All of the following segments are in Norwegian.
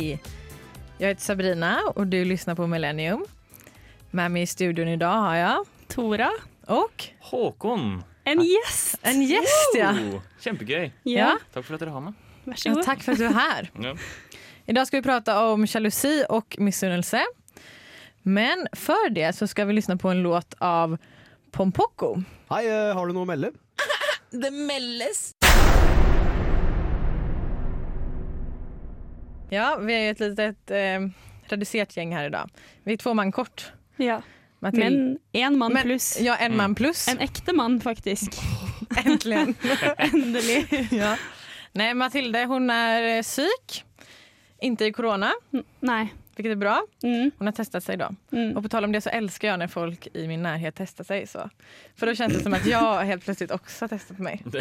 Hej! Jag heter Sabrina och du lyssnar på Millennium. Med mig i studion idag har jag Tora. och Håkon! En gjest! en gäst ja. Kjempegøy. ja. Takk for at dere har meg. Vær så ja. god. Tack för att du är här. Ja. Idag ska vi prata om jalusi och missunnelse. Men för det så ska vi lyssna på en låt av Pompoko. Hei, eh, har du noe å melde? Det melles. Ja, vi är ju ett litet eh, reducerat gäng här idag. Vi är två man kort. Ja. Mathilde- Men én mann Men- pluss. Ja, en man plus. En ekte mann, faktisk. Äntligen. Endelig. ja. Nej, Matilde hon är eh, psyk. Inte i corona, N- Nei. vilket är bra. Mm. Hon har testat sig då. Mm. Och på tal om det så älskar jag när folk i min närhet testar sig. så. För då känns det som att jag helt plötsligt också har testat mig.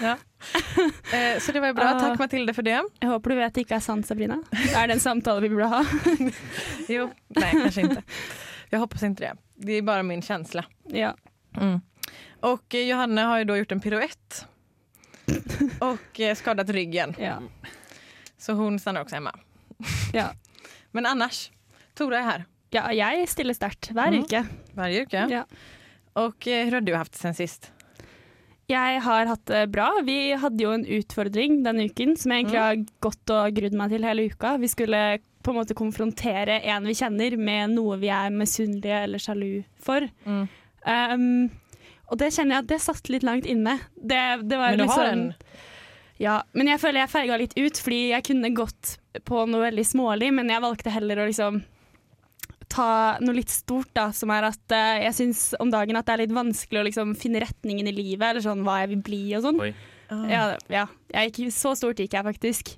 Ja. eh, så det var jo bra. Takk, Mathilde, for det. Jeg håper du vet det ikke er sant, Sabrina. Det er samtale vi burde ha. Jo, Nei, kanskje ikke. Jeg håper ikke det. Det er bare min känsla. Ja. Mm. Og Johanne har jo da gjort en piruett. og skadet ryggen. ja. Så hun stannar også hjemme. Ja. Men annars, Tora er her. ja, jeg stiller sterkt hver Mm. uke. Hver uke. Ja. Og hvordan har du haft det sen sist? Jeg har hatt det bra. Vi hadde jo en utfordring denne uken som jeg egentlig har gått og grudd meg til hele uka. Vi skulle på en måte konfrontere en vi kjenner med noe vi er misunnelige eller sjalu for. Mm. Um, og det kjenner jeg at det satt litt langt inne. Det, det Men du liksom, har den? en Ja, men jeg føler jeg feiga litt ut, fordi jeg kunne gått på noe veldig smålig, men jeg valgte heller å liksom ta noe litt stort, da, som er at eh, jeg syns om dagen at det er litt vanskelig å liksom finne retningen i livet, eller sånn hva jeg vil bli og sånn. Oi. Ah. Ja, ja. Jeg gikk, så stort gikk jeg faktisk.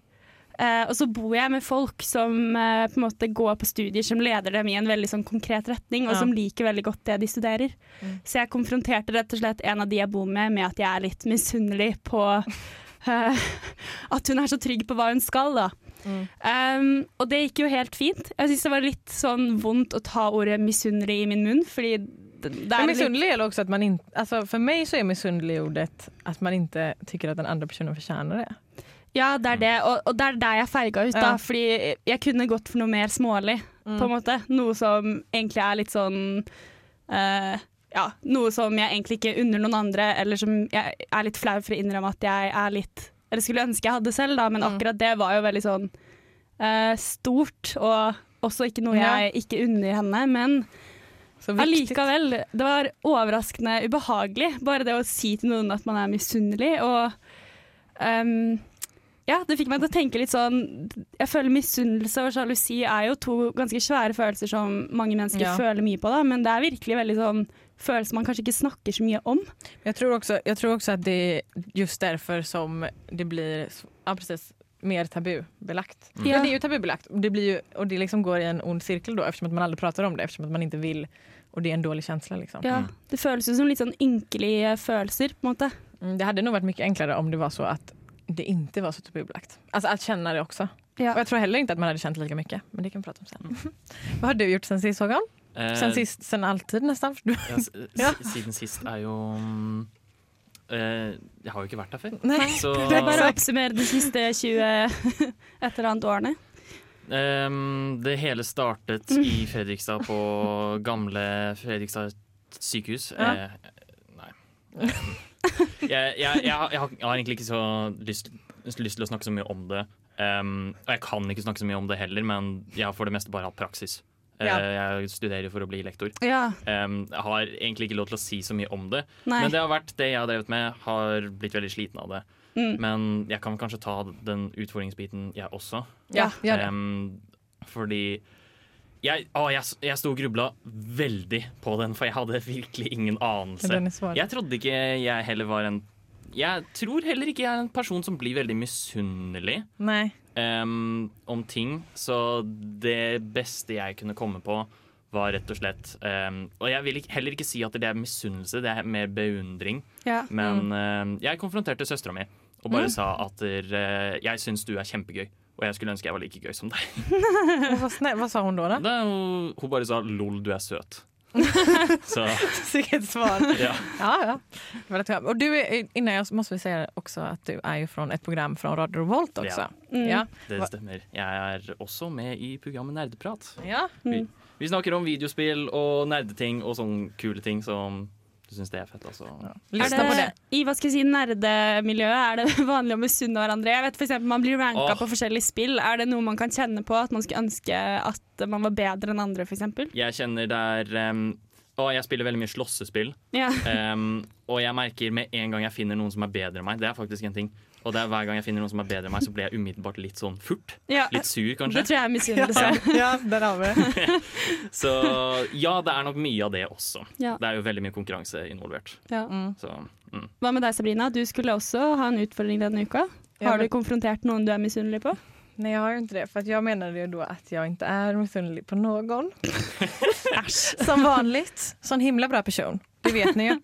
Eh, og så bor jeg med folk som eh, på en måte går på studier som leder dem i en veldig sånn konkret retning, og Ja. som liker veldig godt det de studerer. Mm. Så jeg konfronterte rett og slett en av de jeg bor med, med at jeg er litt misunnelig på eh, at hun er så trygg på hva hun skal, da. Mm. Um, og det gikk jo helt fint. Jeg syns det var litt sånn vondt å ta ordet misunnelig i min munn, fordi Men er missunnelig är också att man inte, alltså för mig så är misunnelig ordet at man ikke tycker at den andre personen förtjänar det. Ja, det er det, og, og det er der jeg feiga ut, da. Ja. Fordi jeg kunne gått for noe mer smålig, Mm. på en måte. Noe som egentlig er litt sånn uh, Ja, noe som jeg egentlig ikke unner noen andre, eller som jeg er litt flau for å innrømme at jeg er litt Eller skulle ønske jeg hadde selv, da, men Mm. akkurat det var jo veldig sånn uh, stort, og også ikke noe jeg ikke unner henne. Men allikevel, det var overraskende ubehagelig. Bare det å si til noen at man er misunnelig. Og um, ja, det fikk meg til å tenke litt sånn Jeg føler misunnelse og sjalusi er jo to ganske svære følelser som mange mennesker Ja. føler mye på, da, men det er virkelig veldig sånn følelser man kanskje ikke snakker så mye om. Jeg tror, også, jeg tror også at det er just derfor som det blir ja, precis, mer tabubelagt. Mm. Ja. Det er jo tabubelagt det, blir ju, och det liksom går i en ond cirkel da, eftersom man aldri prater om det eftersom man ikke vil, og det er en dårlig følelse. Liksom. Ja, Mm. Det føles jo som litt sånn ynkelige følelser, på en måte. Mm, det hadde nok vært mye enklere om det var så at det ikke var så tabubelagt. Altså att kjenne det også. Ja. Og jeg tror heller ikke at man hadde kjent lika mye, Men det kan vi prate om sen. Hva har du gjort sen sist Håkan? Eh, siden sist, Siden alltid nesten? Du- ja, Ja. Siden sist er jo mm, eh, Jeg har jo ikke vært her før. Nei, Så Det er bare å oppsummere de siste 20 et eller annet årene. Eh, det hele startet i Fredrikstad, på gamle Fredrikstad sykehus. Ja. Eh, nei. Ehm, jeg, jeg, jeg, har- jeg, har, jeg har egentlig ikke så lyst, lyst til å snakke så mye om det. Um, og jeg kan ikke snakke så mye om det heller, men jeg har for det meste bare hatt praksis. Eh, Ja. Jeg studerer for å bli lektor. Ja, Um, jeg har egentlig ikke lov til å si så mye om det. nei. Men det har vært det jeg har drevet med. Har blitt veldig sliten av det. Mm. Men jeg kan kanskje ta den utfordringsbiten, jeg også. Ja, gjør det. Um, fordi jeg, å, jeg, jeg sto og grubla veldig på den, for jeg hadde virkelig ingen anelse. Jeg trodde ikke jeg heller var en Jeg tror heller ikke jeg er en person som blir veldig misunnelig ehm, om ting. Så det beste jeg kunne komme på, var rett og slett um, Og jeg vil ikke, heller ikke si at det er misunnelse, det er mer beundring. Ja. Men ehm, jeg konfronterte søstera mi og bare Mm. sa at der, jeg syns du er kjempegøy. Og jeg skulle ønske jeg var like gøy som deg. Hva sa hun då? Da, hun, hun bare sa 'lol, du er søt'. Så Sikkert svar. ja. Ja, ja. Och du är, innan jag måste vi säga också att du är ju från ett program från Radio Revolt också. Ja. Mm. Ja. det stemmer. Jeg er også med i programmet Nerdeprat. ja. Mm. Vi snakker om videospill og nerdeting og sånne kule ting som syns det er fett. Altså. Er det. I hva skal jeg si, nerdemiljøet er det vanlig å misunne hverandre? Jeg vet for eksempel, Man blir ranka Åh. på forskjellige spill. Er det noe man kan kjenne på? At man skulle ønske at man var bedre enn andre, f.eks.? Jeg kjenner der um, å, jeg spiller veldig mye slåssespill. Ja. Um, og jeg merker med en gang jeg finner noen som er bedre enn meg, det er faktisk en ting. Og det er hver gang jeg finner noen som er bedre enn meg, så blir jeg umiddelbart litt sånn furt. ja. Litt sur, Det tror jeg er misunnelse. ja, der har vi det. Så ja, det er nok mye av det også. Ja. Det er jo veldig mye konkurranse involvert. Ja. Mm. Så mm. Hva med deg, Sabrina? Du skulle også ha en utfordring denne uka. Har du konfrontert noen du er misunnelig på? Nej, jag har ju inte det. För jeg jag menade ju då att jag inte är missunnelig på någon. Som vanligt. Sån himla bra person. Det vet ni ju.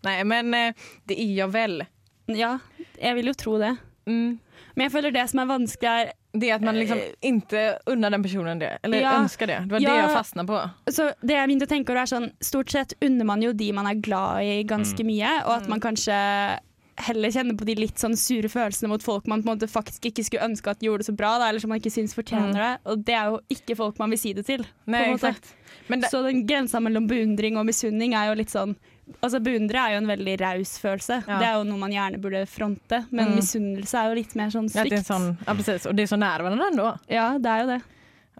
Nej, men eh, det är jag väl. Ja, jeg vil jo tro det. Mm. Men jeg føler det som er vanskelig, er Det at man liksom ikke unner den personen det. Eller Ja. ønsker det. Det var Ja. det jeg fastna på. så det jeg begynte å tenke over er sånn, Stort sett unner man jo de man er glad i, ganske Mm. mye. Og at man kanskje heller kjenner på de litt sånn sure følelsene mot folk man på en måte faktisk ikke skulle ønske at gjorde det så bra, da, eller som man ikke syns fortjener Mm. det. Og det er jo ikke folk man vil si det til. Nej, en måte. Men det, Så den grensa mellom beundring og misunning er jo litt sånn Altså Beundre er jo en veldig raus følelse. Ja. Det er jo noe man gjerne burde fronte. Men Mm. misunnelse er jo litt mer sånn ja, stygt. sån, ja, precis. Og det er så nærværende varandra. Ja, det er jo det.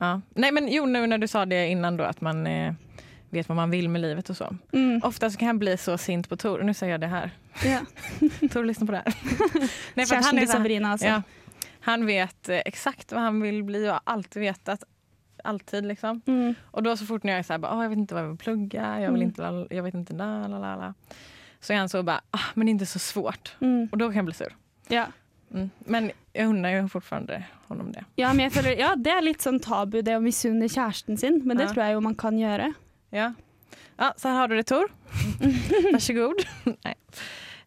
Ja. Nei, men jo, nå når du sa det innan då at man eh, vet hva man vil med livet og så. Mm. Ofte så kan jeg bli så sint på Tor. Nå sier jeg det her. Ja. Tor, lyssna på det her. Nej, Kjæresten til Sabrina, altså. ja, han vet eh, exakt hva han vil bli og har alltid vetat. Alltid liksom. Mm. Och då så fort när jag är så här, bara, jag vet inte vad jag vill plugga, jag, vill Mm. inte, jag vet inte, la, la, la, la. Så är han så bara, ah, men det är inte så svårt. Mm. Och då kan jag bli sur. Ja. Mm. Men jeg unner jo fortfarande honom det. Ja, men jeg føler, ja, det er litt sånn tabu, det å misunne kjæresten sin. Men det Ja. tror jeg jo man kan gjøre. Ja. ja, så her har du det Tor. Varsågod. Nej.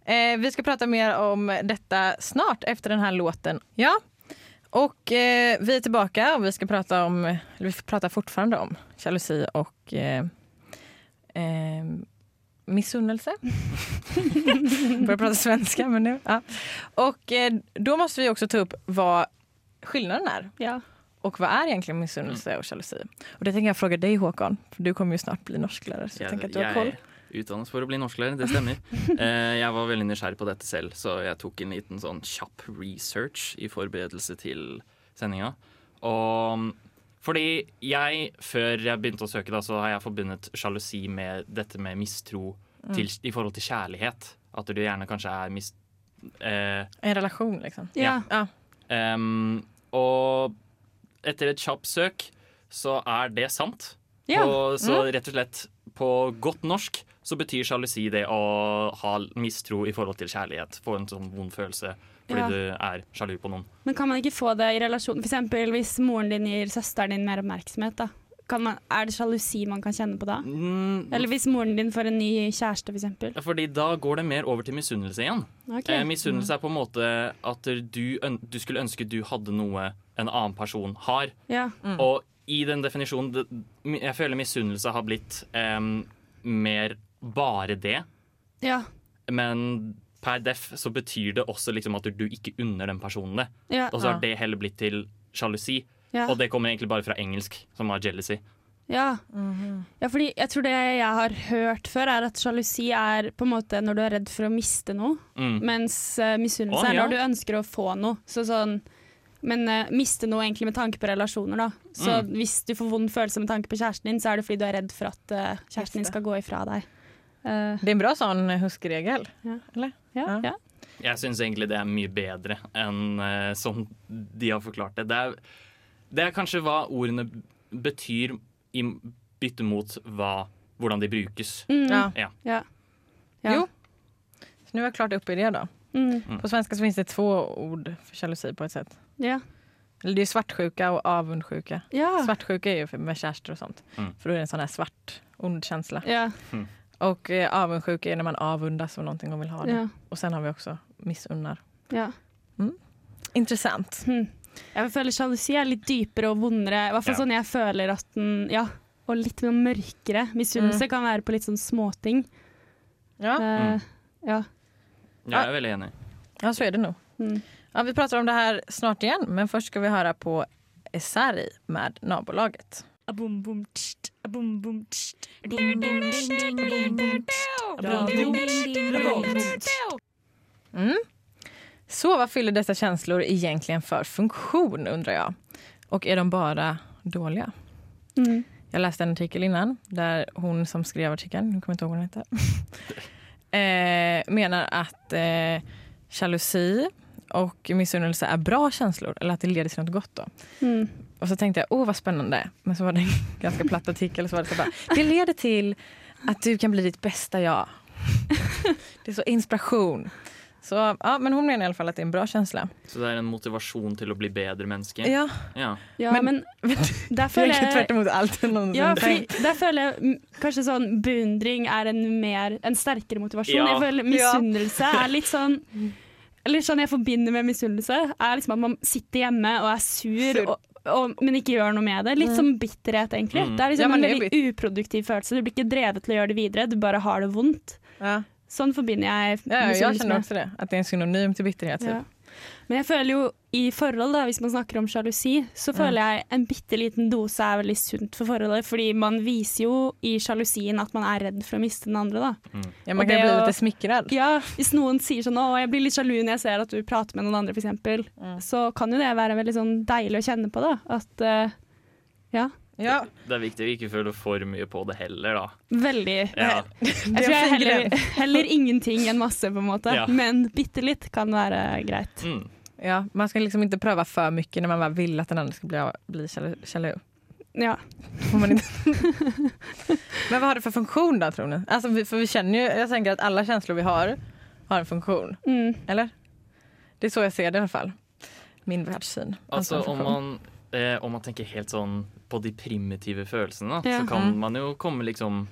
Eh, vi skal prate mer om dette snart efter denne låten. Ja, och eh, vi är tillbaka och vi ska prata om, eller vi pratar fortfarande om jalousi och eh, eh, missunnelse. Börjar prata svenska men nu. Ja. Och eh, då måste vi också ta upp vad skillnaden är. Ja. Och vad är egentligen missunnelse och jalousi? Och det tänker jag fråga dig Håkan, för du kommer ju snart bli norsklärare. Så jag, tänker att du har koll. Utdannet for å bli norsklærer, det stemmer. Eh, jeg var veldig nysgjerrig på dette selv, så jeg tok en liten sånn kjapp research i forberedelse til sendinga. Og fordi jeg, før jeg begynte å søke, da, så har jeg forbundet sjalusi med dette med mistro til, i forhold til kjærlighet. At du gjerne kanskje er mis... Eh, En relasjon, liksom. Ja. Ja. Um, og etter et kjapt søk så er det sant. Ja. Og så rett og slett på godt norsk så betyr sjalusi det å ha mistro i forhold til kjærlighet. Få en sånn vond følelse fordi Ja. du er sjalu på noen. Men kan man ikke få det i relasjon eksempel hvis moren din gir søsteren din mer oppmerksomhet, da. Kan man, er det sjalusi man kan kjenne på da? Mm, Eller hvis moren din får en ny kjæreste, for eksempel. fordi da går det mer over til misunnelse igjen. Okay. Eh, misunnelse er på en måte at du, du skulle ønske du hadde noe en annen person har. Ja. Og i den definisjonen Jeg føler misunnelse har blitt eh, mer bare det. Ja. Men per def så betyr det også liksom at du ikke unner den personen det. Ja. Og så Ja. har det heller blitt til sjalusi. Ja. Og det kommer egentlig bare fra engelsk, som har jealousy. Ja. ja, fordi jeg tror det jeg har hørt før, er at sjalusi er på en måte når du er redd for å miste noe, Mm. mens uh, misunnelse Å, er ja. når du ønsker å få noe. Så sånn, men uh, miste noe egentlig med tanke på relasjoner, da. Så Mm. hvis du får vond følelse med tanke på kjæresten din, så er det fordi du er redd for at uh, kjæresten din skal gå ifra deg. Eh, Det er en bra sånn huskeregel. Ja. Eller? ja, Ja. Jeg syns egentlig det er mye bedre enn uh, som de har forklart det. Det er, det er kanskje hva ordene betyr i bytte mot hva, hvordan de brukes. Mm, Ja. Ja. ja. Ja. Jo. Så nå har jeg klart opp i det da. Mm, På svenska så finnes det to ord for sjalusi på et sett. ja. Eller det er svartsjuka og avundsjuka. Ja. Svartsjuka er jo med kjærester og sånt. Mm. for da er det en sånn svart, ond känsla. Ja. Och eh, avundsjuka är när man avundas av någonting och vill ha det. Ja. Och sen har vi också missunnar. ja. Intressant. Mm. Jeg føler sjalusi er litt dypere og vondere. I hvert fall Ja. sånn jeg føler at den Ja. og litt mer mørkere. Misunnelse kan være på litt sånn småting. Ja. Eh, ja. Jeg er veldig enig. ja, så är det nog. Mm. Ja, vi pratar om det här snart igen, men först ska vi höra på Esari med nabolaget. Mm. Så vad fyller dessa känslor egentligen för funktion undrar jag? Och är de bara dåliga? Mm. Jag läste en artikel innan där hon som skrev artikeln, nu kommer jag inte ihåg vad hon heter, eh, menar att eh, jalusi och missunnelse är bra känslor eller att det leder till något gott. Då. Mm. Och så tänkte jag, åh vad spännande. Men så var det en ganska platt artikel. Så var det, så bara, det leder till att du kan bli ditt bästa jag. Det är så inspiration. Så, ja, men hun mener i alle fall at det er en bra känsla. Så det er en motivasjon til å bli bedre menneske. Ja, Ja. Ja, Men- der føler jeg tvert imot alt någonsin Ja, fordi der føler jeg mm, kanskje sånn beundring er en, mer, en sterkere motivasjon. Ja. Jeg føler misunnelse er litt sånn Litt sånn jeg forbinder med misunnelse, er liksom at man sitter hjemme og er sur, Sur. Og, og, men ikke gjør noe med det. Litt som bitterhet, egentlig. Mm. Det er liksom ja, en veldig er uproduktiv følelse. Du blir ikke drevet til å gjøre det videre, du bare har det vondt. Ja. Sånn forbinder jeg Ja, jag misunnelse känner med. det. At det er en synonym til bitterhet. Typ. Men jeg føler jo i forhold, da, hvis man snakker om sjalusi, så føler jeg en bitte liten dose er veldig sunt for forholdet. Fordi man viser jo i sjalusien at man er redd for å miste den andre, da. Ja, man kan jo bli litt lite smickrad. Ja, hvis noen sier sånn 'Å, jeg blir litt sjalu når jeg ser at du prater med noen andre', f.eks., Mm. så kan jo det være veldig sånn deilig å kjenne på, da. At uh, ja, Ja, Det er viktig å ikke føle for mye på det heller, da. veldig Ja. Jeg tror jeg heller, heller ingenting enn masse, på en måte. Ja. Men bitte litt kan være greit. Mm. Ja, man ska liksom inte pröva för mycket när man bare vill att den andra ska bli, bli jalu. Ja. Får man inte. Men vad har det för funktion då tror ni? Alltså, vi, för vi känner ju, jag tänker att alla känslor vi har har en funktion. Mm. Eller? Det är så jag ser det i alla fall. Min världssyn. Altså, Alltså, om man, eh, om man tenker helt sånn på de primitive følelsene, Ja. så kan Mm. man jo komme liksom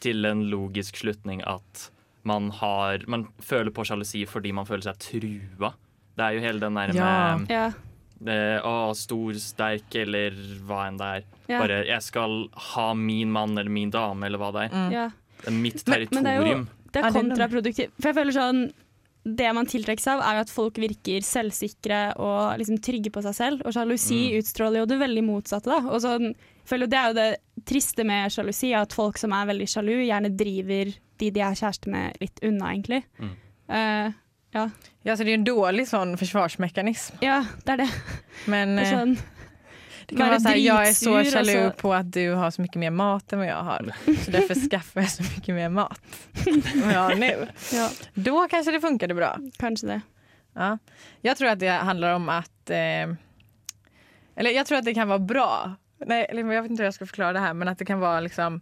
til en logisk slutning at man har Man føler på sjalusi fordi man føler seg trua. Det er jo hele den der med Ja. eh, å, stor, sterk eller hva enn det er. Ja. Bare 'jeg skal ha min mann eller min dame' eller hva det er. Mm. ja. Det er mitt Men- men det er jo- Det er kontraproduktivt. For jeg føler sånn Det man tiltrekkes av, er jo at folk virker selvsikre og liksom trygge på seg selv. Og sjalusi Mm. utstråler jo det veldig motsatte. Da. Og sånn, føler jo Det er jo det triste med sjalusi, at folk som er veldig sjalu, gjerne driver de de er kjæreste med, litt unna, egentlig. Mm. Eh, ja. Ja, så det är en dålig sånn försvarsmekanism. ja, det er det. Men det eh, sånn, det kan være sånn så er så sjalu och så- på at du har så mye mer mat enn jeg har. Så derfor skaffer jeg så mye mer mat enn jeg har nu. ja, Da kanskje det funkade bra. kanskje det. Ja. Jeg tror at det handler om at Eh, eller jeg tror at det kan være bra. Nei, jeg vet ikke hvordan jeg skal forklare det her, men at det kan være liksom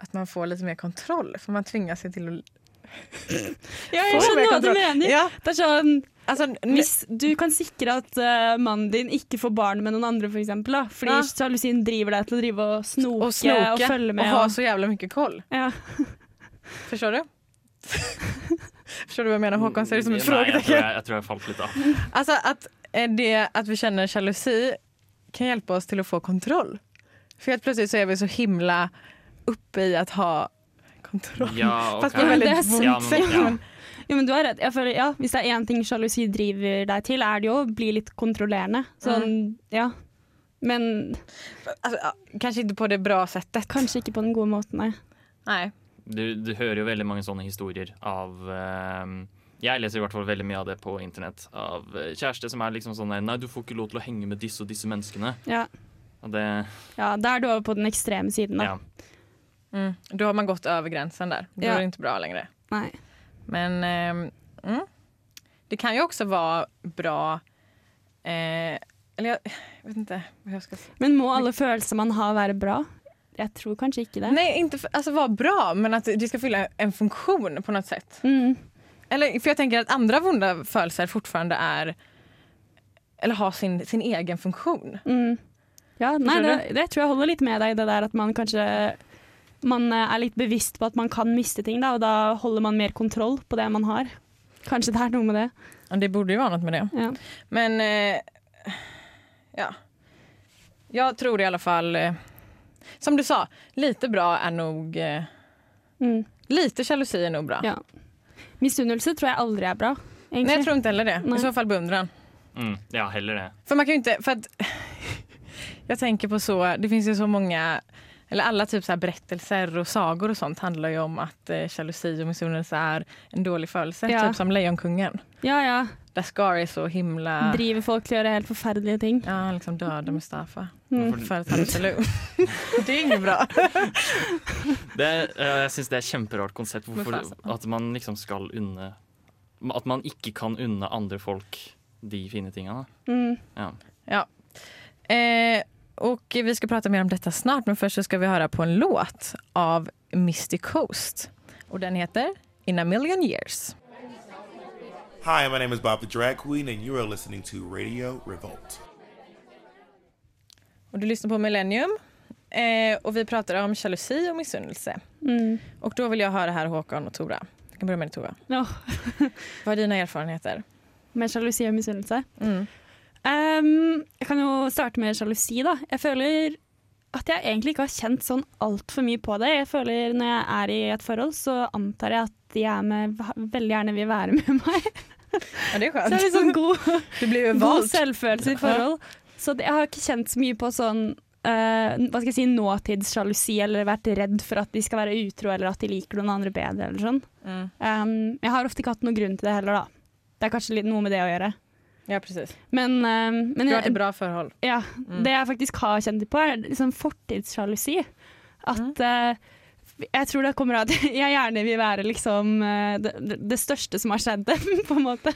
At man får litt mer kontroll. For man tvingar seg til att... Ja, jeg skjønner hva du mener. Ja, Det er sånn altså, Hvis du kan sikre at uh, mannen din ikke får barn med noen andre, for eksempel, da, fordi Ja. sjalusien driver deg til å drive og snoke och og, følge med. Og ha og- så jævla mye koll. ja. Forstår du? Forstår du hva jeg mener? Håkon? Ser ut som et Nei, jeg jeg, tror jeg falt litt av. Altså, att, eh, det, at vi kjenner sjalusi, kan hjelpe oss til å få kontroll. For helt plutselig så er vi så himla oppe i å ha kontroll. Ja, Fast ok. på ett Det er väldigt vondt Ja, men- ja. Men, Jo, men du har rett. Jeg føler, ja, hvis det er én ting sjalusi driver deg til, er det jo å bli litt kontrollerende. Sånn, ja. Men altså, Kanskje ikke på det bra settet. kanskje ikke på den gode måten, nei. nei. Du, du hører jo veldig mange sånne historier av uh, Jeg leser i hvert fall veldig mye av det på internett. Av kjæreste som er liksom sånn der, Nei, du får ikke lov til å henge med disse og disse menneskene. Ja. Og det ja, da er du over på den ekstreme siden, da. Ja. Mm. Då har man gått over grensen der. Då Ja. er det ikke bra lenger. Nei. Men eh, mm. det kan jo også være bra... Eh, eller jeg, vet ikke hva jeg skal si. Men må alle følelser man har, være bra? Jeg tror kanskje ikke det. Nei, ikke altså, være bra, men at de skal fylle en funksjon på noe sett. Mm. Eller, for jeg tenker at andre vonde følelser fortsatt er eller har sin, sin egen funksjon. Mm. Ja, nei, det, det tror jeg holder litt med deg i det der at man kanskje man eh, er litt bevisst på at man kan miste ting, da, og da holder man mer kontroll på det man har. Kanskje det er noe med det. Ja, det borde jo være noe med det. Ja. Men eh, ja. Jeg tror i alle fall... Eh, Som du sa, lite bra er nog... Eh, Mm. lite sjalusi er nog bra. Ja. Misunnelse tror jeg aldri er bra. Egentlig. Nei, jeg tror ikke heller det. Nei. I så fall beundran. Mm, ja, heller det. For man kan jo ikke For at Jeg tenker på så... Det fins jo så många... Eller alla typ så här berättelser och sagor och sånt handlar ju om att eh, jalusi och misunnelse är en dålig følelse. Ja. Typ som Lejonkungen. Ja, ja. Der Scar er så himla... Driver folk til å gjøre helt forferdelige ting. Ja, han liksom døde Mustafa. Mm. For är sjalu. det er inget bra. det eh, jeg syns det er et kjemperart konsept. Hvorfor, at man liksom skal unne At man ikke kan unne andre folk de fine tingene. Mm. Ja. Ja. Eh, och vi ska prata mer om detta snart, men först så ska vi höra på en låt av Misty Coast. Och den heter In a million years. Hi, my name is Bob the Drag Queen, and you are listening to Radio Revolt. Och du lyssnar på Millennium. Eh, och vi pratar om jalusi och missunnelse. Mm. Och då vill jag höra här Håkan och Tora. Jag kan börja med dig Tora. Ja. Vad är dina erfarenheter? Med sjalusi og missunnelse? Mm. Um, jeg kan jo starte med sjalusi, da. Jeg føler at jeg egentlig ikke har kjent sånn altfor mye på det. Jeg føler Når jeg er i et forhold, så antar jeg at de er med, veldig gjerne vil være med meg. Ja, det är Så skönt. det er litt sånn god, god selvfølelse i forhold. Så jeg har ikke kjent så mye på sånn uh, hva skal jeg si, nåtidssjalusi eller vært redd for at de skal være utro eller at de liker noen andre bedre eller sånn. Mm. Um, jeg har ofte ikke hatt noen grunn til det heller, da. Det er kanskje litt noe med det å gjøre. Ja, precis. Men, uh, men Du har et bra forhold. Ja, Mm. det jeg faktisk har kjent på, er liksom fortidssjalusi. At uh, jeg tror det kommer av at jeg gjerne vil være liksom eh, det, det- største som har skjedd dem, på en måte.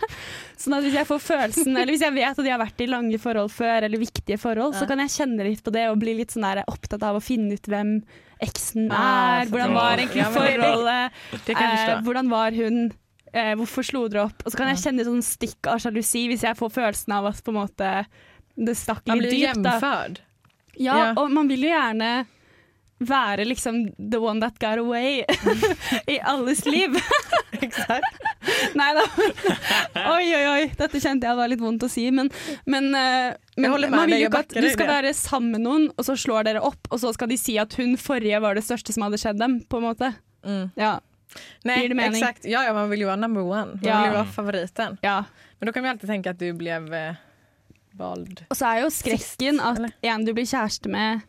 Sånn at hvis jeg får følelsen, eller hvis jeg vet at de har vært i lange forhold før, eller viktige forhold, Ja. så kan jeg kjenne litt på det og bli litt sånn der opptatt av å finne ut hvem eksen Ah, er, hvordan var egentlig forholdet, eh, hvordan var hun, eh, hvorfor slo dere opp? Og så kan jeg kjenne sånn stikk av sjalusi hvis jeg får følelsen av at på en måte det stakk Man litt blir dypt. da. jämförd. Ja, Ja. og man vil jo gjerne være liksom the one that got away i alles liv. Nei da. Oi, oi, oi. Dette kjente jeg var litt vondt å si, men, men, eh, men man vil jo ikke at du skal være sammen med noen, og så slår dere opp, og så skal de si at hun forrige var det største som hadde skjedd dem, på en måte. Mm. Ja. Nej, det mening? exakt. Ja, ja, man vill ju vara number one. Man Ja. vill ju vara favoriten. ja. Men då kan vi alltid tänka att du blev eh, vald. Og så er jo skrekken Sist, at eller? en du blir kjæreste med,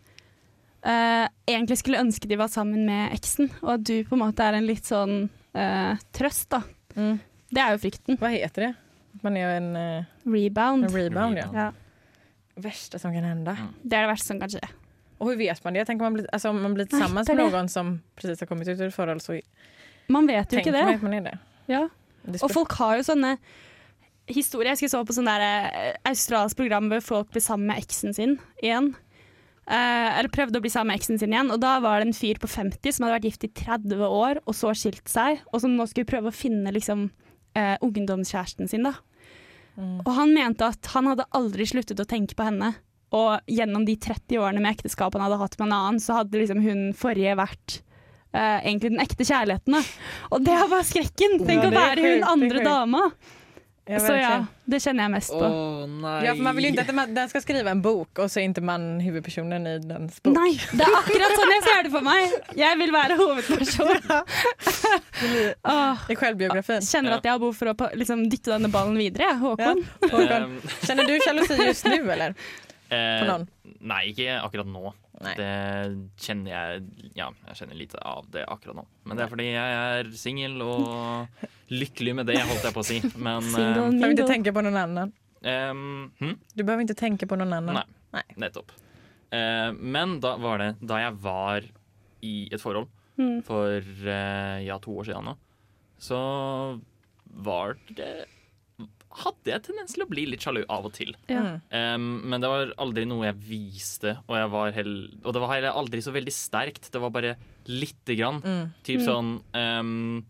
eh, egentlig skulle ønske de var sammen med eksen, og at du på en måte er en litt sånn eh, trøst, da. Mm. Det er jo frykten. Vad heter det? Man är en, eh, Rebound. en rebound. Ja. Ja. Värsta som kan hända. Mm. Det er det verste som kan skje. Och hur vet man det? Jag tänker man blir, alltså, om man blir tillsammans med det. någon som precis har kommit ut ur ett förhåll så Man vet jo ikke det. man är det. Ja. Og folk har jo sånne historier. Jeg skulle så på sånn der eh, australsk program hvor folk blir sammen med eksen sin igjen. Uh, eller prøvde å bli sammen med eksen sin igjen. Og da var det en fyr på 50 som hadde vært gift i 30 år, og så skilt seg. Og som nå skulle prøve å finne liksom, uh, ungdomskjæresten sin. da. Mm. Og han mente at han hadde aldri sluttet å tenke på henne. Og gjennom de 30 årene med ekteskap han hadde hatt med en annen, så hadde liksom hun forrige vært eh, egentlig den ekte kjærligheten. Da. Og det er bare skrekken! Tenk Ja, å være hun andre dama. Så ja, det kjenner jeg mest på. nei. Ja, för man vil ikke at att man, den skal skrive en bok og så er ikke man huvudpersonen i dens bok. Nei, det er akkurat sånn jeg ser det for meg! Jeg vil være hovedperson. Åh, I självbiografin. kjenner at jeg har behov for å liksom, dytte denne ballen videre, jeg, Håkon. Håkon, Kjenner du sjalusi just nå, eller? eh, På noen? Nei, ikke akkurat nå. Nej. Det kjenner jeg Ja, jeg kjenner lite av det akkurat nå. Men det er fordi jeg er singel og lykkelig med det, holdt jeg på å si. Men Single Du behøver ikke tenke på noen annan. eh, um, hm? Du behøver ikke tenke på noen annen. Nei. Nei. Nettopp. Uh, men da var det da jeg var i et forhold Mm. for uh, ja, to år siden nå, så var det Hadde jeg tendens til å bli litt sjalu av og til. Ja. Mm. Um, men det var aldri noe jeg viste, og, jeg var hell og det var heller aldri så veldig sterkt. Det var bare lite grann. Mm. Typ sånn um,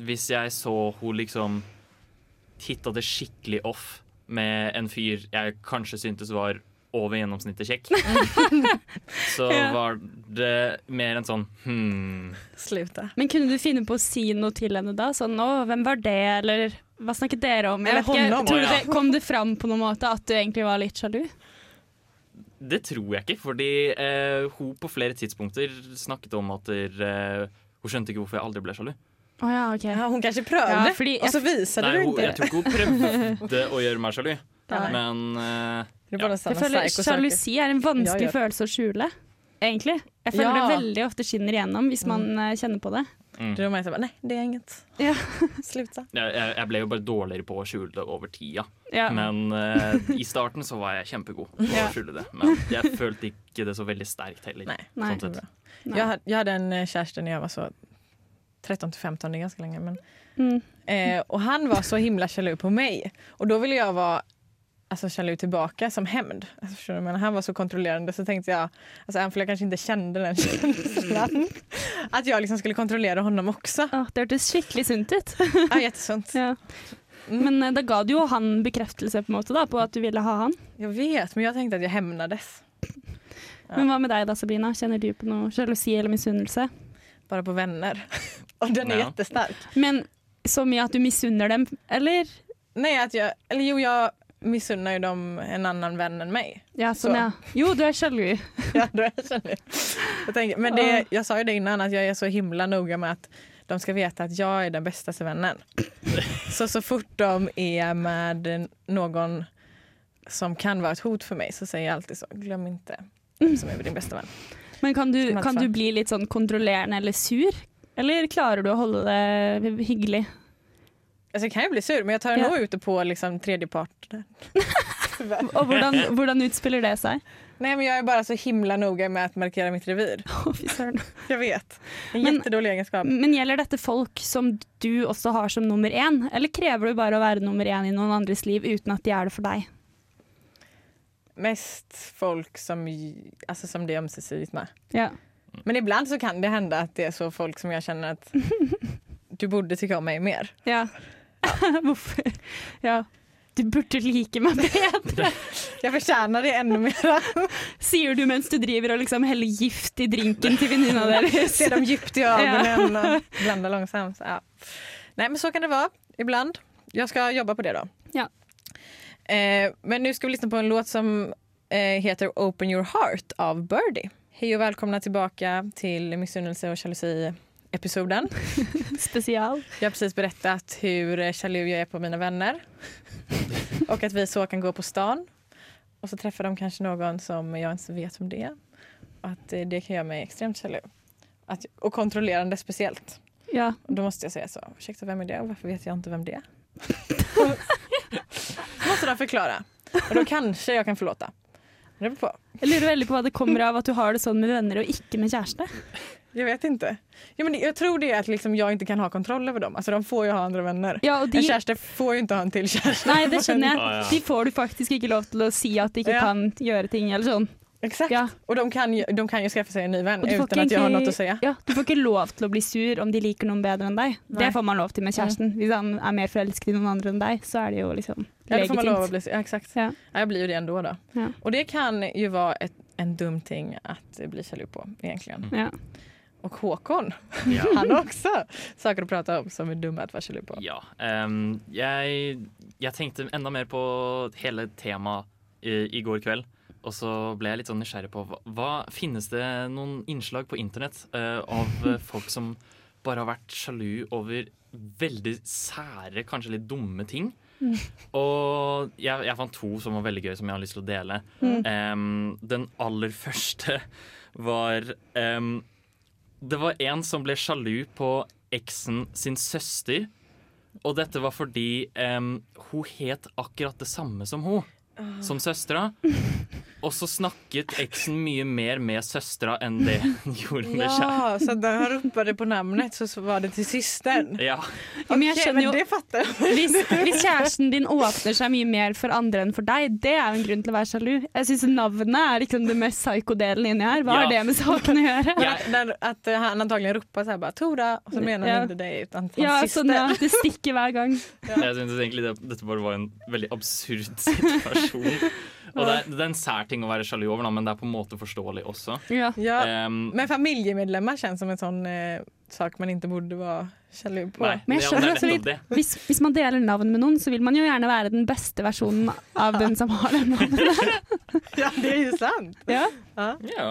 Hvis jeg så hun liksom hitta det skikkelig off med en fyr jeg kanskje syntes var over gjennomsnittet kjekk, så Ja. var det mer en sånn hmm. Sluta. Men kunne du finne på å si noe til henne da? Sånn, å, hvem var det, eller hva snakket dere om? Jeg Eller vet ikke, tror ja. det, kom det fram på noen måte at du egentlig var litt sjalu? det tror jeg ikke, fordi eh, hun på flere tidspunkter snakket om at der, eh, hun skjønte ikke hvorfor jeg aldri ble sjalu. Oh, ja, OK. Ja, hon kanske prövade Ja, Og så viser Nei, du hun, inte jeg tror ikke hun prøvde å gjøre meg sjalu, men eh, Det Ja. Jeg føler. Sjalusi er en vanskelig Ja, ja. følelse å skjule, egentlig. Jeg føler Ja. det veldig ofte skinner igjennom hvis man eh, kjenner på det. mm. Så bara, nej det er inget. Ja. Slutt jeg, jeg jeg ble jo bare dårligere på å skjule det over tida. Ja. Men uh, i starten så var jeg kjempegod på Ja. å skjule det. Men jeg følte ikke det så veldig sterkt heller. Nej. Nei. Sånn sett. Nei. Jag, hade, jag en kjæreste da jeg var så 13-15, det er ganske lenge. Men, Mm. eh, og han var så himla sjalu på meg. Og da ville jeg vara alltså, jaloux tillbaka som hämnd. Alltså, förstår du? Men han var så kontrollerande så tänkte jag, alltså, även om jag kanske inte kände den känslan, att jag liksom skulle kontrollera honom också. Åh, det hørtes skikkelig sunt ut. Ja, jättesunt. ja. Mm. Men eh, da ga du jo han bekreftelse på en måte da, på at du ville ha han. Jeg vet, men jeg tenkte at jeg hämnades. Ja. Men hva med deg da, Sabrina? Kjenner du på noe sjalusi eller misunnelse? Bare på venner. Og den er Ja. jättestark. Men så mye at du misunner dem, eller? Nei, at jeg eller jo, jag missunnar ju dem en annan vän än mig. Ja, Så. sånn, ja. Jo, du er sjalu. Ja, du er. Jag tänker, men det, jag sa ju det innan, att jag är så himla noga med att de ska veta att jag är den bästa vännen. Så så fort de är med någon som kan vara ett hot för mig så säger jag alltid så, glöm inte hvem som är din bästa vän. Men kan du, kan du bli litt sånn kontrollerende eller sur? Eller klarer du å holde det hyggelig? Alltså jeg kan jo bli sur, men jeg tar Ja. nå ute på liksom tredje part. Og hvordan, hvordan utspiller det seg? Nei, men Jeg er bare så himla nøye med å markere mitt revir. Jeg vet. En jättedålig egenskap. Men gjelder dette folk som du også har som nummer én, eller krever du bare å være nummer én i noen andres liv uten at de er det for deg? Mest folk som, altså, som det är ömsesidigt med. Ja. Men ibland så kan det hende at det er så folk som jeg kjenner at du burde tycka om meg mer. ja. Hvorfor? Ja. Du burde like meg bedre, Jeg fortjener det enda mer. sier du mens du driver og liksom heller gift i drinken til venninna deres. Ser dem djupt i øynene ja. og blanda langsomt. Ja. Nei, men så kan det være ibland. Jeg skal jobbe på det da. Ja. Eh, men nå skal vi lytte på en låt som eh, heter Open your heart av Birdie. Hei og velkommen tilbake til Misunnelse missunnelse och jalusi-episoden. Spesial. Jag har precis berättat hur eh, jaloux jag är på mina vänner. Och att vi så kan gå på stan. Och så träffar de kanske någon som jag inte vet om det är. Och att eh, det kan göra mig extremt jaloux. Att, och kontrollerande speciellt. Ja. Och då måste jag säga så. Ursäkta, vem är det? Och varför vet jag inte vem det är? Måste de förklara. Och då kanske jeg kan förlåta. Jeg lurer veldig på hva det kommer av at du har det sånn med venner og ikke med kjæreste. Jag vet inte. Ja, men jag tror det är att liksom jag inte kan ha kontroll över dem. Alltså de får ju ha andra vänner. Ja, de... En kjæreste får ju inte ha en till kjæreste. nei, det skjønner jeg. De får du faktisk ikke lov til å si at de ikke Ja. kan gjøre ting eller sånn. Exakt. Ja. Och de kan, de kan ju skaffa sig en ny vän uten at jeg utan att jag har noe att säga. Ja, du får ikke lov til å bli sur om de liker noen bedre enn deg. Nei. Det får man lov til med kjæresten. Hvis han er mer forelsket i noen andre enn deg, så er det jo liksom Ja, det får man lov legitimt. bli, ja, exakt. Ja. Jag blir ju det ändå. Då. Ja. Och det kan ju vara ett, en dum ting att bli jaloux på egentligen. Ja. Och Håkon, Ja. han också saker att prata om som är dumma att vara jaloux på. Ja. Um, jeg, jeg tenkte enda mer på hele temaet i, i går kveld. Og så ble jeg litt sånn nysgjerrig på hva, hva Finnes det noen innslag på internett uh, av eh, folk som bare har vært sjalu over veldig sære, kanskje litt dumme ting? Og jeg, jeg fant to som var veldig gøy, som jeg har lyst til å dele. Um, den aller første var em, Det var en som ble sjalu på eksen sin søster. Og dette var fordi um, hun het akkurat det samme som hun. Som søstera. Og så snakket eksen mye mer med søstera enn det hun gjorde med kjæresten. Ja, så da han det på navnet, så var det til søsteren? Ja. Okay, men jeg skjønner jo det fattar jag. hvis, hvis kjæresten din åpner seg mye mer for andre enn for deg, det er jo en grunn til å være sjalu. Jeg syns navnet er liksom det mest psyko-delen inni her. Hva Ja. har det med saken å gjøre? Ja. Eh, han antagelig roper seg bare Tora og så mener han Ja. inte dig utan hans Ja, sånn, ja. Det stikker hver gang. Jeg synes egentlig det, dette bare var en veldig absurd situasjon. Og det det er en sær ting å være sjalu over, men det er på en måte forståelig også. Ja. Ja. Um, Men familiemedlemmer kjennes som en sånn eh, sak man ikke burde være sjalu på. nei, Men jeg skjønner også litt hvis, hvis man deler navn med noen, så vil man jo gjerne være den beste versjonen av den som har det navnet. Ja, det er jo sant. Ja. Ja. Ja.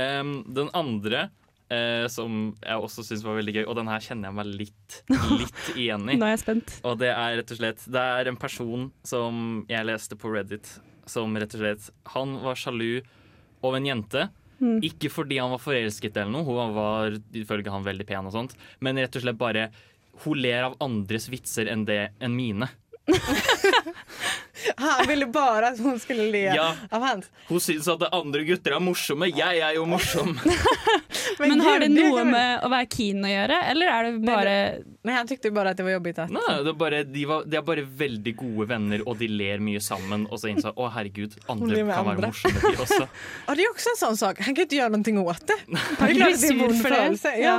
Ehm, den andre eh, som jeg også syns var veldig gøy, og den her kjenner jeg meg litt, litt igjen i. Nå er jeg spent. Og det er rett og slett Det er en person som jeg leste på Reddit, som rett og slett Han var sjalu over en jente. Mm. Ikke fordi han var forelsket eller noe, hun var ifølge han veldig pen og sånt, men rett og slett bare Hun ler av andres vitser enn, det, enn mine. Han ville bare at hun skulle le Ja. av hans. Hun syns at andre gutter er morsomme. Jeg er jo morsom. Men har det noe med å være keen å gjøre, eller er det bare Nei, han syntes bare at att det var jobbigt. Nei, det er bare, de, var, de er bare veldig gode venner, og de ler mye sammen. Og så innså jeg å herregud, andre kan andre. være morsomme, de også. og det er også en sånn sak. Han kan ikke gjøre noe åt det. Han blir sur for det? Ja. Ja.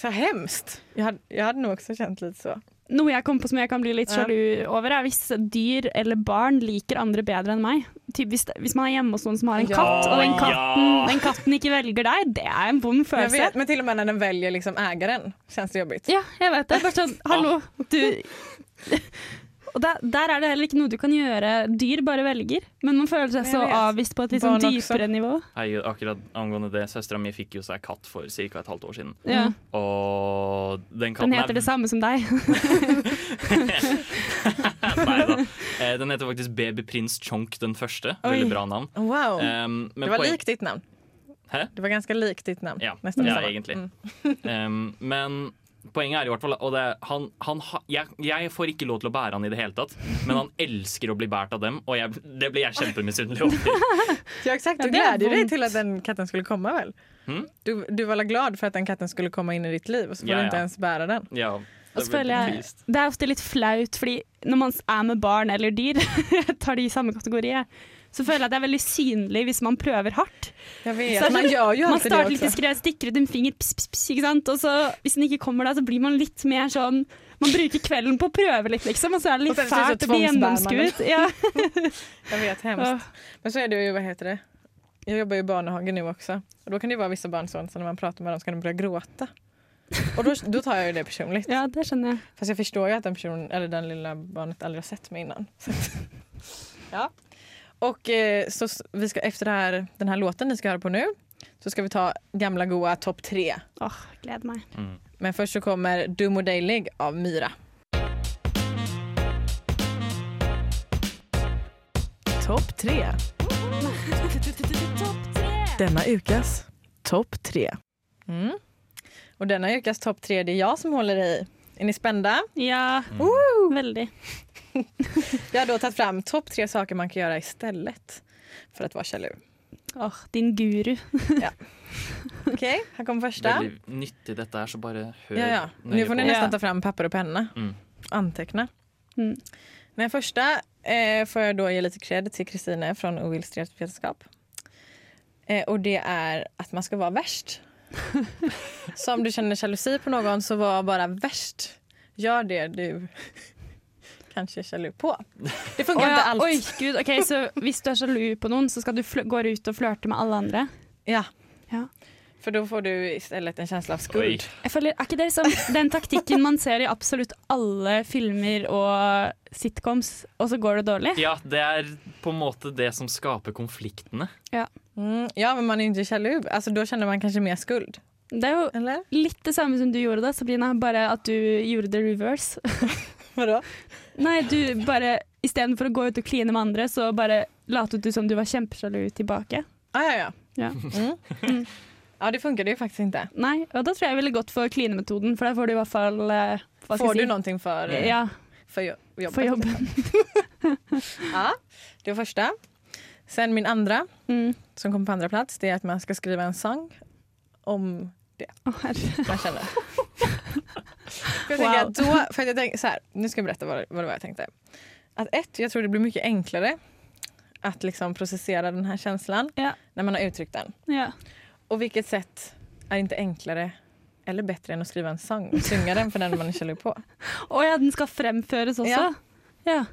Så hemskt. Jeg hadde, jeg hadde nok også kjent litt så. Noe jeg kom på som jeg kan bli litt sjalu over, er hvis dyr eller barn liker andre bedre enn meg. Typ hvis, hvis man er hjemme hos noen som har en Ja, katt, og den katten, ja. den katten ikke velger deg, det er en vond følelse. vet, men til og med når den velger liksom eieren, kjennes det jobbigt. Ja, jeg vet det. Bare sånn, hallo, du Og der, der er det heller ikke noe du kan gjøre. Dyr bare velger. Men man føler seg så avvist på et litt sånn dypere nivå. Jeg, akkurat angående det, Søstera mi fikk jo seg katt for ca. et halvt år siden. Ja. Og den katten Den heter det samme som deg. Nei da. Eh, Den heter faktisk Babyprins Chonk den første. Oi. Veldig bra navn. Wow. Um, men det var likt ditt navn. Hæ? Det var ganske likt ditt navn. Ja, ja egentlig. Mm. Um, men poenget er i hvert fall og det, han, han, jeg, jeg får ikke lov til å bære han i det hele tatt, men han elsker å bli båret av dem, og jeg, det blir jeg kjempemisunnelig over. Ja, exakt. Ja, Du gleder deg til att den katten skulle komme, vel? Hmm? Du, du var glad for at den katten skulle komme inn i ditt liv og så får Ja, du ikke ens bære den. Ja, Og det så er føler jeg. Det er ofte litt flaut, fordi når man er med barn eller dyr, jeg tar de i samme kategori, så føler jeg at det er veldig synlig hvis man prøver hardt. Jeg vet, Så man gjør jo Man starter litt diskret, stikker ut en finger, pss, pss, pss, ikke sant? og så hvis den ikke kommer da, så blir man litt mer sånn Man bruker kvelden på å prøve litt, liksom, og så er det litt Og fælt å bli tvångsbærende. gjennomskuet. Ja. jeg vet, hemskt. Men så er det jo, hva heter det? Jag jobbar jo i barnehage nu också. Och då kan det jo vara vissa barn sånn, så när man pratar med dem ska de börja gråta. Och då, då tar jag ju det personligt. ja, det skjønner jeg. Fast jag förstår ju att den personen, eller den lilla barnet aldrig har sett mig innan. Så ja. Och eh, så vi ska efter det här, den här låten ni ska höra på nu så ska vi ta gamla goa topp tre. Åh, gleder meg. Mm. Men först så kommer Dum och Dejlig av Myra. Topp tre. Denna ukas topp tre. Mm. Och denna ukas topp tre, det är jag som håller i. Är ni spända? Ja, veldig. Jag har då tagit fram topp tre saker man kan göra istället för att vara sjalu. Åh, din guru. Okej, här kommer första. Veldig nyttig dette her, så bare hør Ja, ja. Nu nøye får på. nästan Ja. ta fram papper och penna. Mm. Anteckna. Mm. Den första eh, får jag då ge lite cred till Kristine från Oillustrerat vetenskap. Eh, och det är att man ska vara värst. så om du känner jalusi på någon så var bara värst. Gör det du kanske sjalu jalu på. Det funker oh, ja. ikke alt. Oi, gud. okay, Så hvis du er sjalu på noen, så skal du fl gå ut og flørte med alle andre? Ja. Ja. For da får du i stedet en känsla av skuld. Jeg føler, Er ikke det liksom den taktikken man ser i absolutt alle filmer og sitcoms, og så går det dårlig? Ja, det er på en måte det som skaper konfliktene. Mm, ja, men man er ikke inte jalu. Alltså, då känner man kanskje mer skuld. Det er jo Eller? litt det samme som du gjorde da, Sabrina, bare at du gjorde det reverse. Vadå? Nei, du bare istedenfor å gå ut og kline med andre, så bare latet du som du var kjempesjalu tilbake. Ah, ja, ja. Ja. Mm. Mm. Ja, det funker det jo faktisk ikke. Nei, og da tror jeg jeg ville gått for klinemetoden, for der får du i hvert fall eh, hva skal Får du si? någonting för, eh, Ja, for, jo- jobbet? for jobben. Ja, det var første. Sen min andre, Mm. som kommer på andreplass, det er at man skal skrive en sang om Å, herre. man känner. för jag Wow. tänker att då, för jag tänker, så här, nu ska jag berätta vad, vad det var jag tänkte. Att ett, jag tror det blir mycket enklare att liksom processera den här känslan Ja. när man har uttryckt den. Ja. Och vilket sätt är inte enklare eller bättre än att skriva en sång och sjunga den för den man är kär på? Och ja, den skal fremføres også? Ja. ja.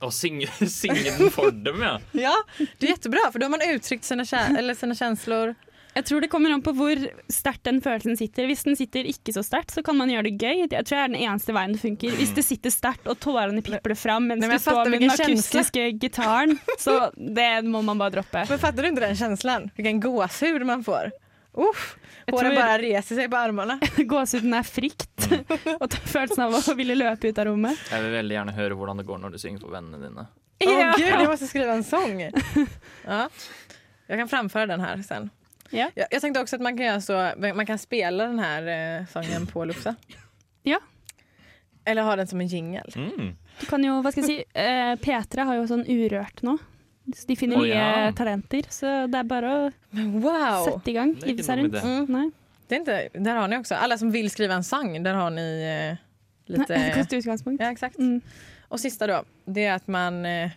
Og synge, synge den for dem, ja. Ja, det är jättebra för då har man uttryckt sina, eller sina känslor. Jeg tror det kommer an på hvor sterkt den følelsen sitter. Hvis den sitter ikke så sterkt, så kan man gjøre det gøy. Jeg tror det er den eneste veien det funker. Hvis det sitter sterkt og tårene pipler fram mens Nei, du står med den akustiske gitaren, så det må man bare droppe. Men fatter du ikke den følelsen? Hvilken gåsehud man får. Uff, Håret bare reiser seg på armene. Gåsehuden er frykt og ta følelsen av å ville løpe ut av rommet. Jeg vil veldig gjerne høre hvordan det går når du synger for vennene dine. Å Ja. gud, jeg må skrive en sång. Ja. Jeg kan fremføre den her sen. Ja. Jag, jag tänkte också att man kan göra så, man kan spela den här eh, sången på Lufsa. Ja. Eller ha den som en jingel. Mm. Du kan jo, hva skal jeg si, eh, P3 har jo sånn Urørt nå. Så de finner Å, nye ja. talenter, så det er bare å Men wow! sette i gang. Det er ikke Hive seg noe rundt. med det. Nei. Det är inte, där har ni också, alla som vill skriva en sång, där har ni eh, lite... Nei, Godt utgangspunkt. Ja, exakt. Mm. Och sista då, det är att man... eh,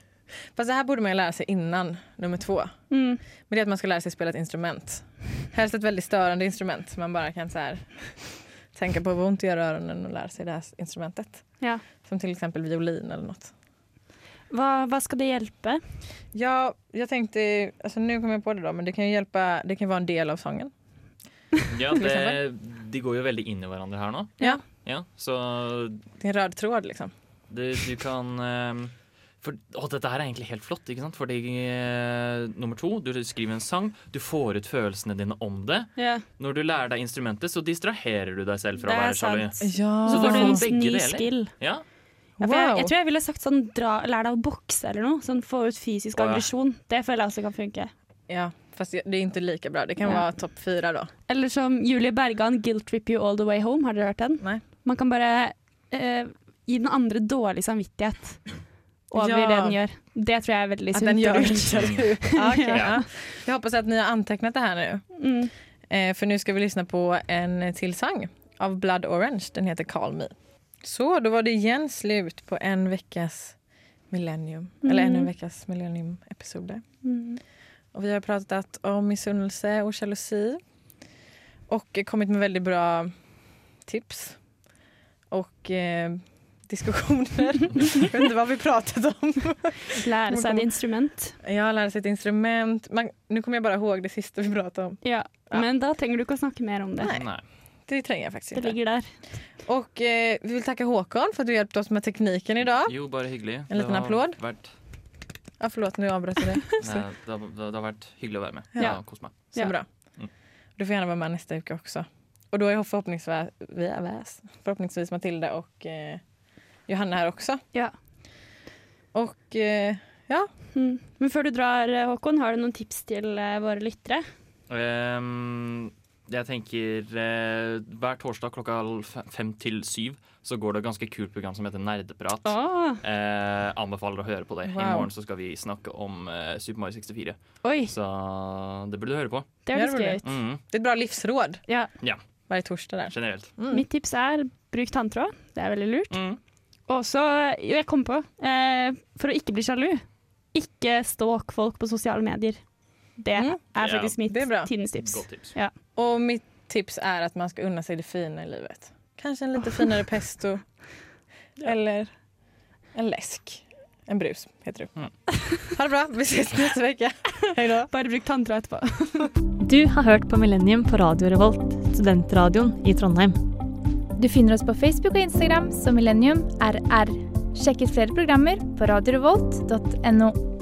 Fast det här borde man ju lära sig innan, nummer två. Mm. Men det är att man ska lära sig spela ett instrument. Helst ett väldigt störande instrument man bara kan så här, tänka på vad ont det gör öronen och lära sig det här instrumentet. Ja. Som till exempel violin eller något. Hva, hva skal det hjelpe? Ja, jag tänkte, alltså nu kommer jag på det då, men det kan ju hjälpa, det kan vara en del av sången. Ja, det, de går jo veldig inn i hverandre her nå. Ja. Ja, så Det är en röd tråd liksom. det, du kan ehm, for, å, Dette her er egentlig helt flott, ikke sant? Fordi eh, nummer to, du skriver en sang, du får ut følelsene dine om det. Yeah. Når du lærer deg instrumentet, så distraherer du deg selv fra å er være sjalu. Ja. Så får du en ny skill. Ja, Ja, for jeg, jeg tror jeg ville sagt sånn dra, lær deg å bokse eller noe. Sånn få ut fysisk oh, ja. aggresjon. Det føler jeg også kan funke. Ja, fast det er ikke like bra. Det kan Ja. være topp fyra da. Eller som Julie Bergan, 'Guilt Trip You All The Way Home'. Har dere hørt den? Nei. Man kan bare eh, gi den andre dårlig samvittighet over Ja. det den gjør. Det tror jeg er veldig sunt. At den gjør og lurt. ja, Ja. ja. Jag hoppas att ni har antecknat det här nu. Mm. Eh, för nu ska vi lyssna på en till sang av Blood Orange. Den heter Call Me. Så, då var det igjen slut på en veckas millennium. Eller ännu en veckas millennium-episode. Mm. Och vi har pratat om missunnelse och jalusi. Och kommet kommit med väldigt bra tips. Och eh, diskussioner. Vet inte vi pratet om. Lære seg et instrument. Ja, lære seg et instrument. Nå nu kommer jeg bare ihåg det siste vi pratet om. Ja. Ja. Men da trenger du ikke å snakke mer om det. Nei. Det trenger jeg faktisk ikke. Det ligger der. Og eh, vi vil takke Håkon for at du hjalp oss med tekniken dag. Jo, bare hyggelig. En liten applåd. Vært, Ja, forlåt nu avbröt jag det. nei, det, har, det har vært hyggelig å være med. Ja. Ja. Kos meg. Så Ja. bra. Mm. Du får gjerne være med neste uke også. Og da er forhåpningsvis, forhåpningsvis Mathilde og eh, Johanna her också. Ja. Och eh, ja, Mm. Men før du drar, eh, Håkon, har du noen tips til eh, våre lyttere? Um, jeg tenker eh, hver torsdag klokka fem til syv så går det et ganske kult program som heter Nerdeprat. Oh. Eh, anbefaler å høre på det. I morgen så skal vi snakke om eh, Super Mario 64. Oi, Så det burde du høre på. det er, det mm -hmm. Det er et bra livsråd Ja. Ja. Hver torsdag der. generelt. Mm. Mitt tips er bruk tanntråd. Det er veldig lurt. Mhm. Og så, jo, jeg kom på, eh, for å ikke bli sjalu, ikke stalk folk på sosiale medier. Det Mm. er Ja, faktisk mitt er tidens tips. Tips. Og mitt tips er at man skal unna seg det fine i livet. Kanskje en litt finere pesto. Eller en lesk. En brus heter det. Mm. Ha det bra, vi ses neste uke. Bare bruk tanntråd etterpå. Du har hørt på Millennium på Radio Revolt, studentradioen i Trondheim. Du finner oss på Facebook og Instagram som Millennium RR. Sjekk ut flere programmer på radiorevolt.no.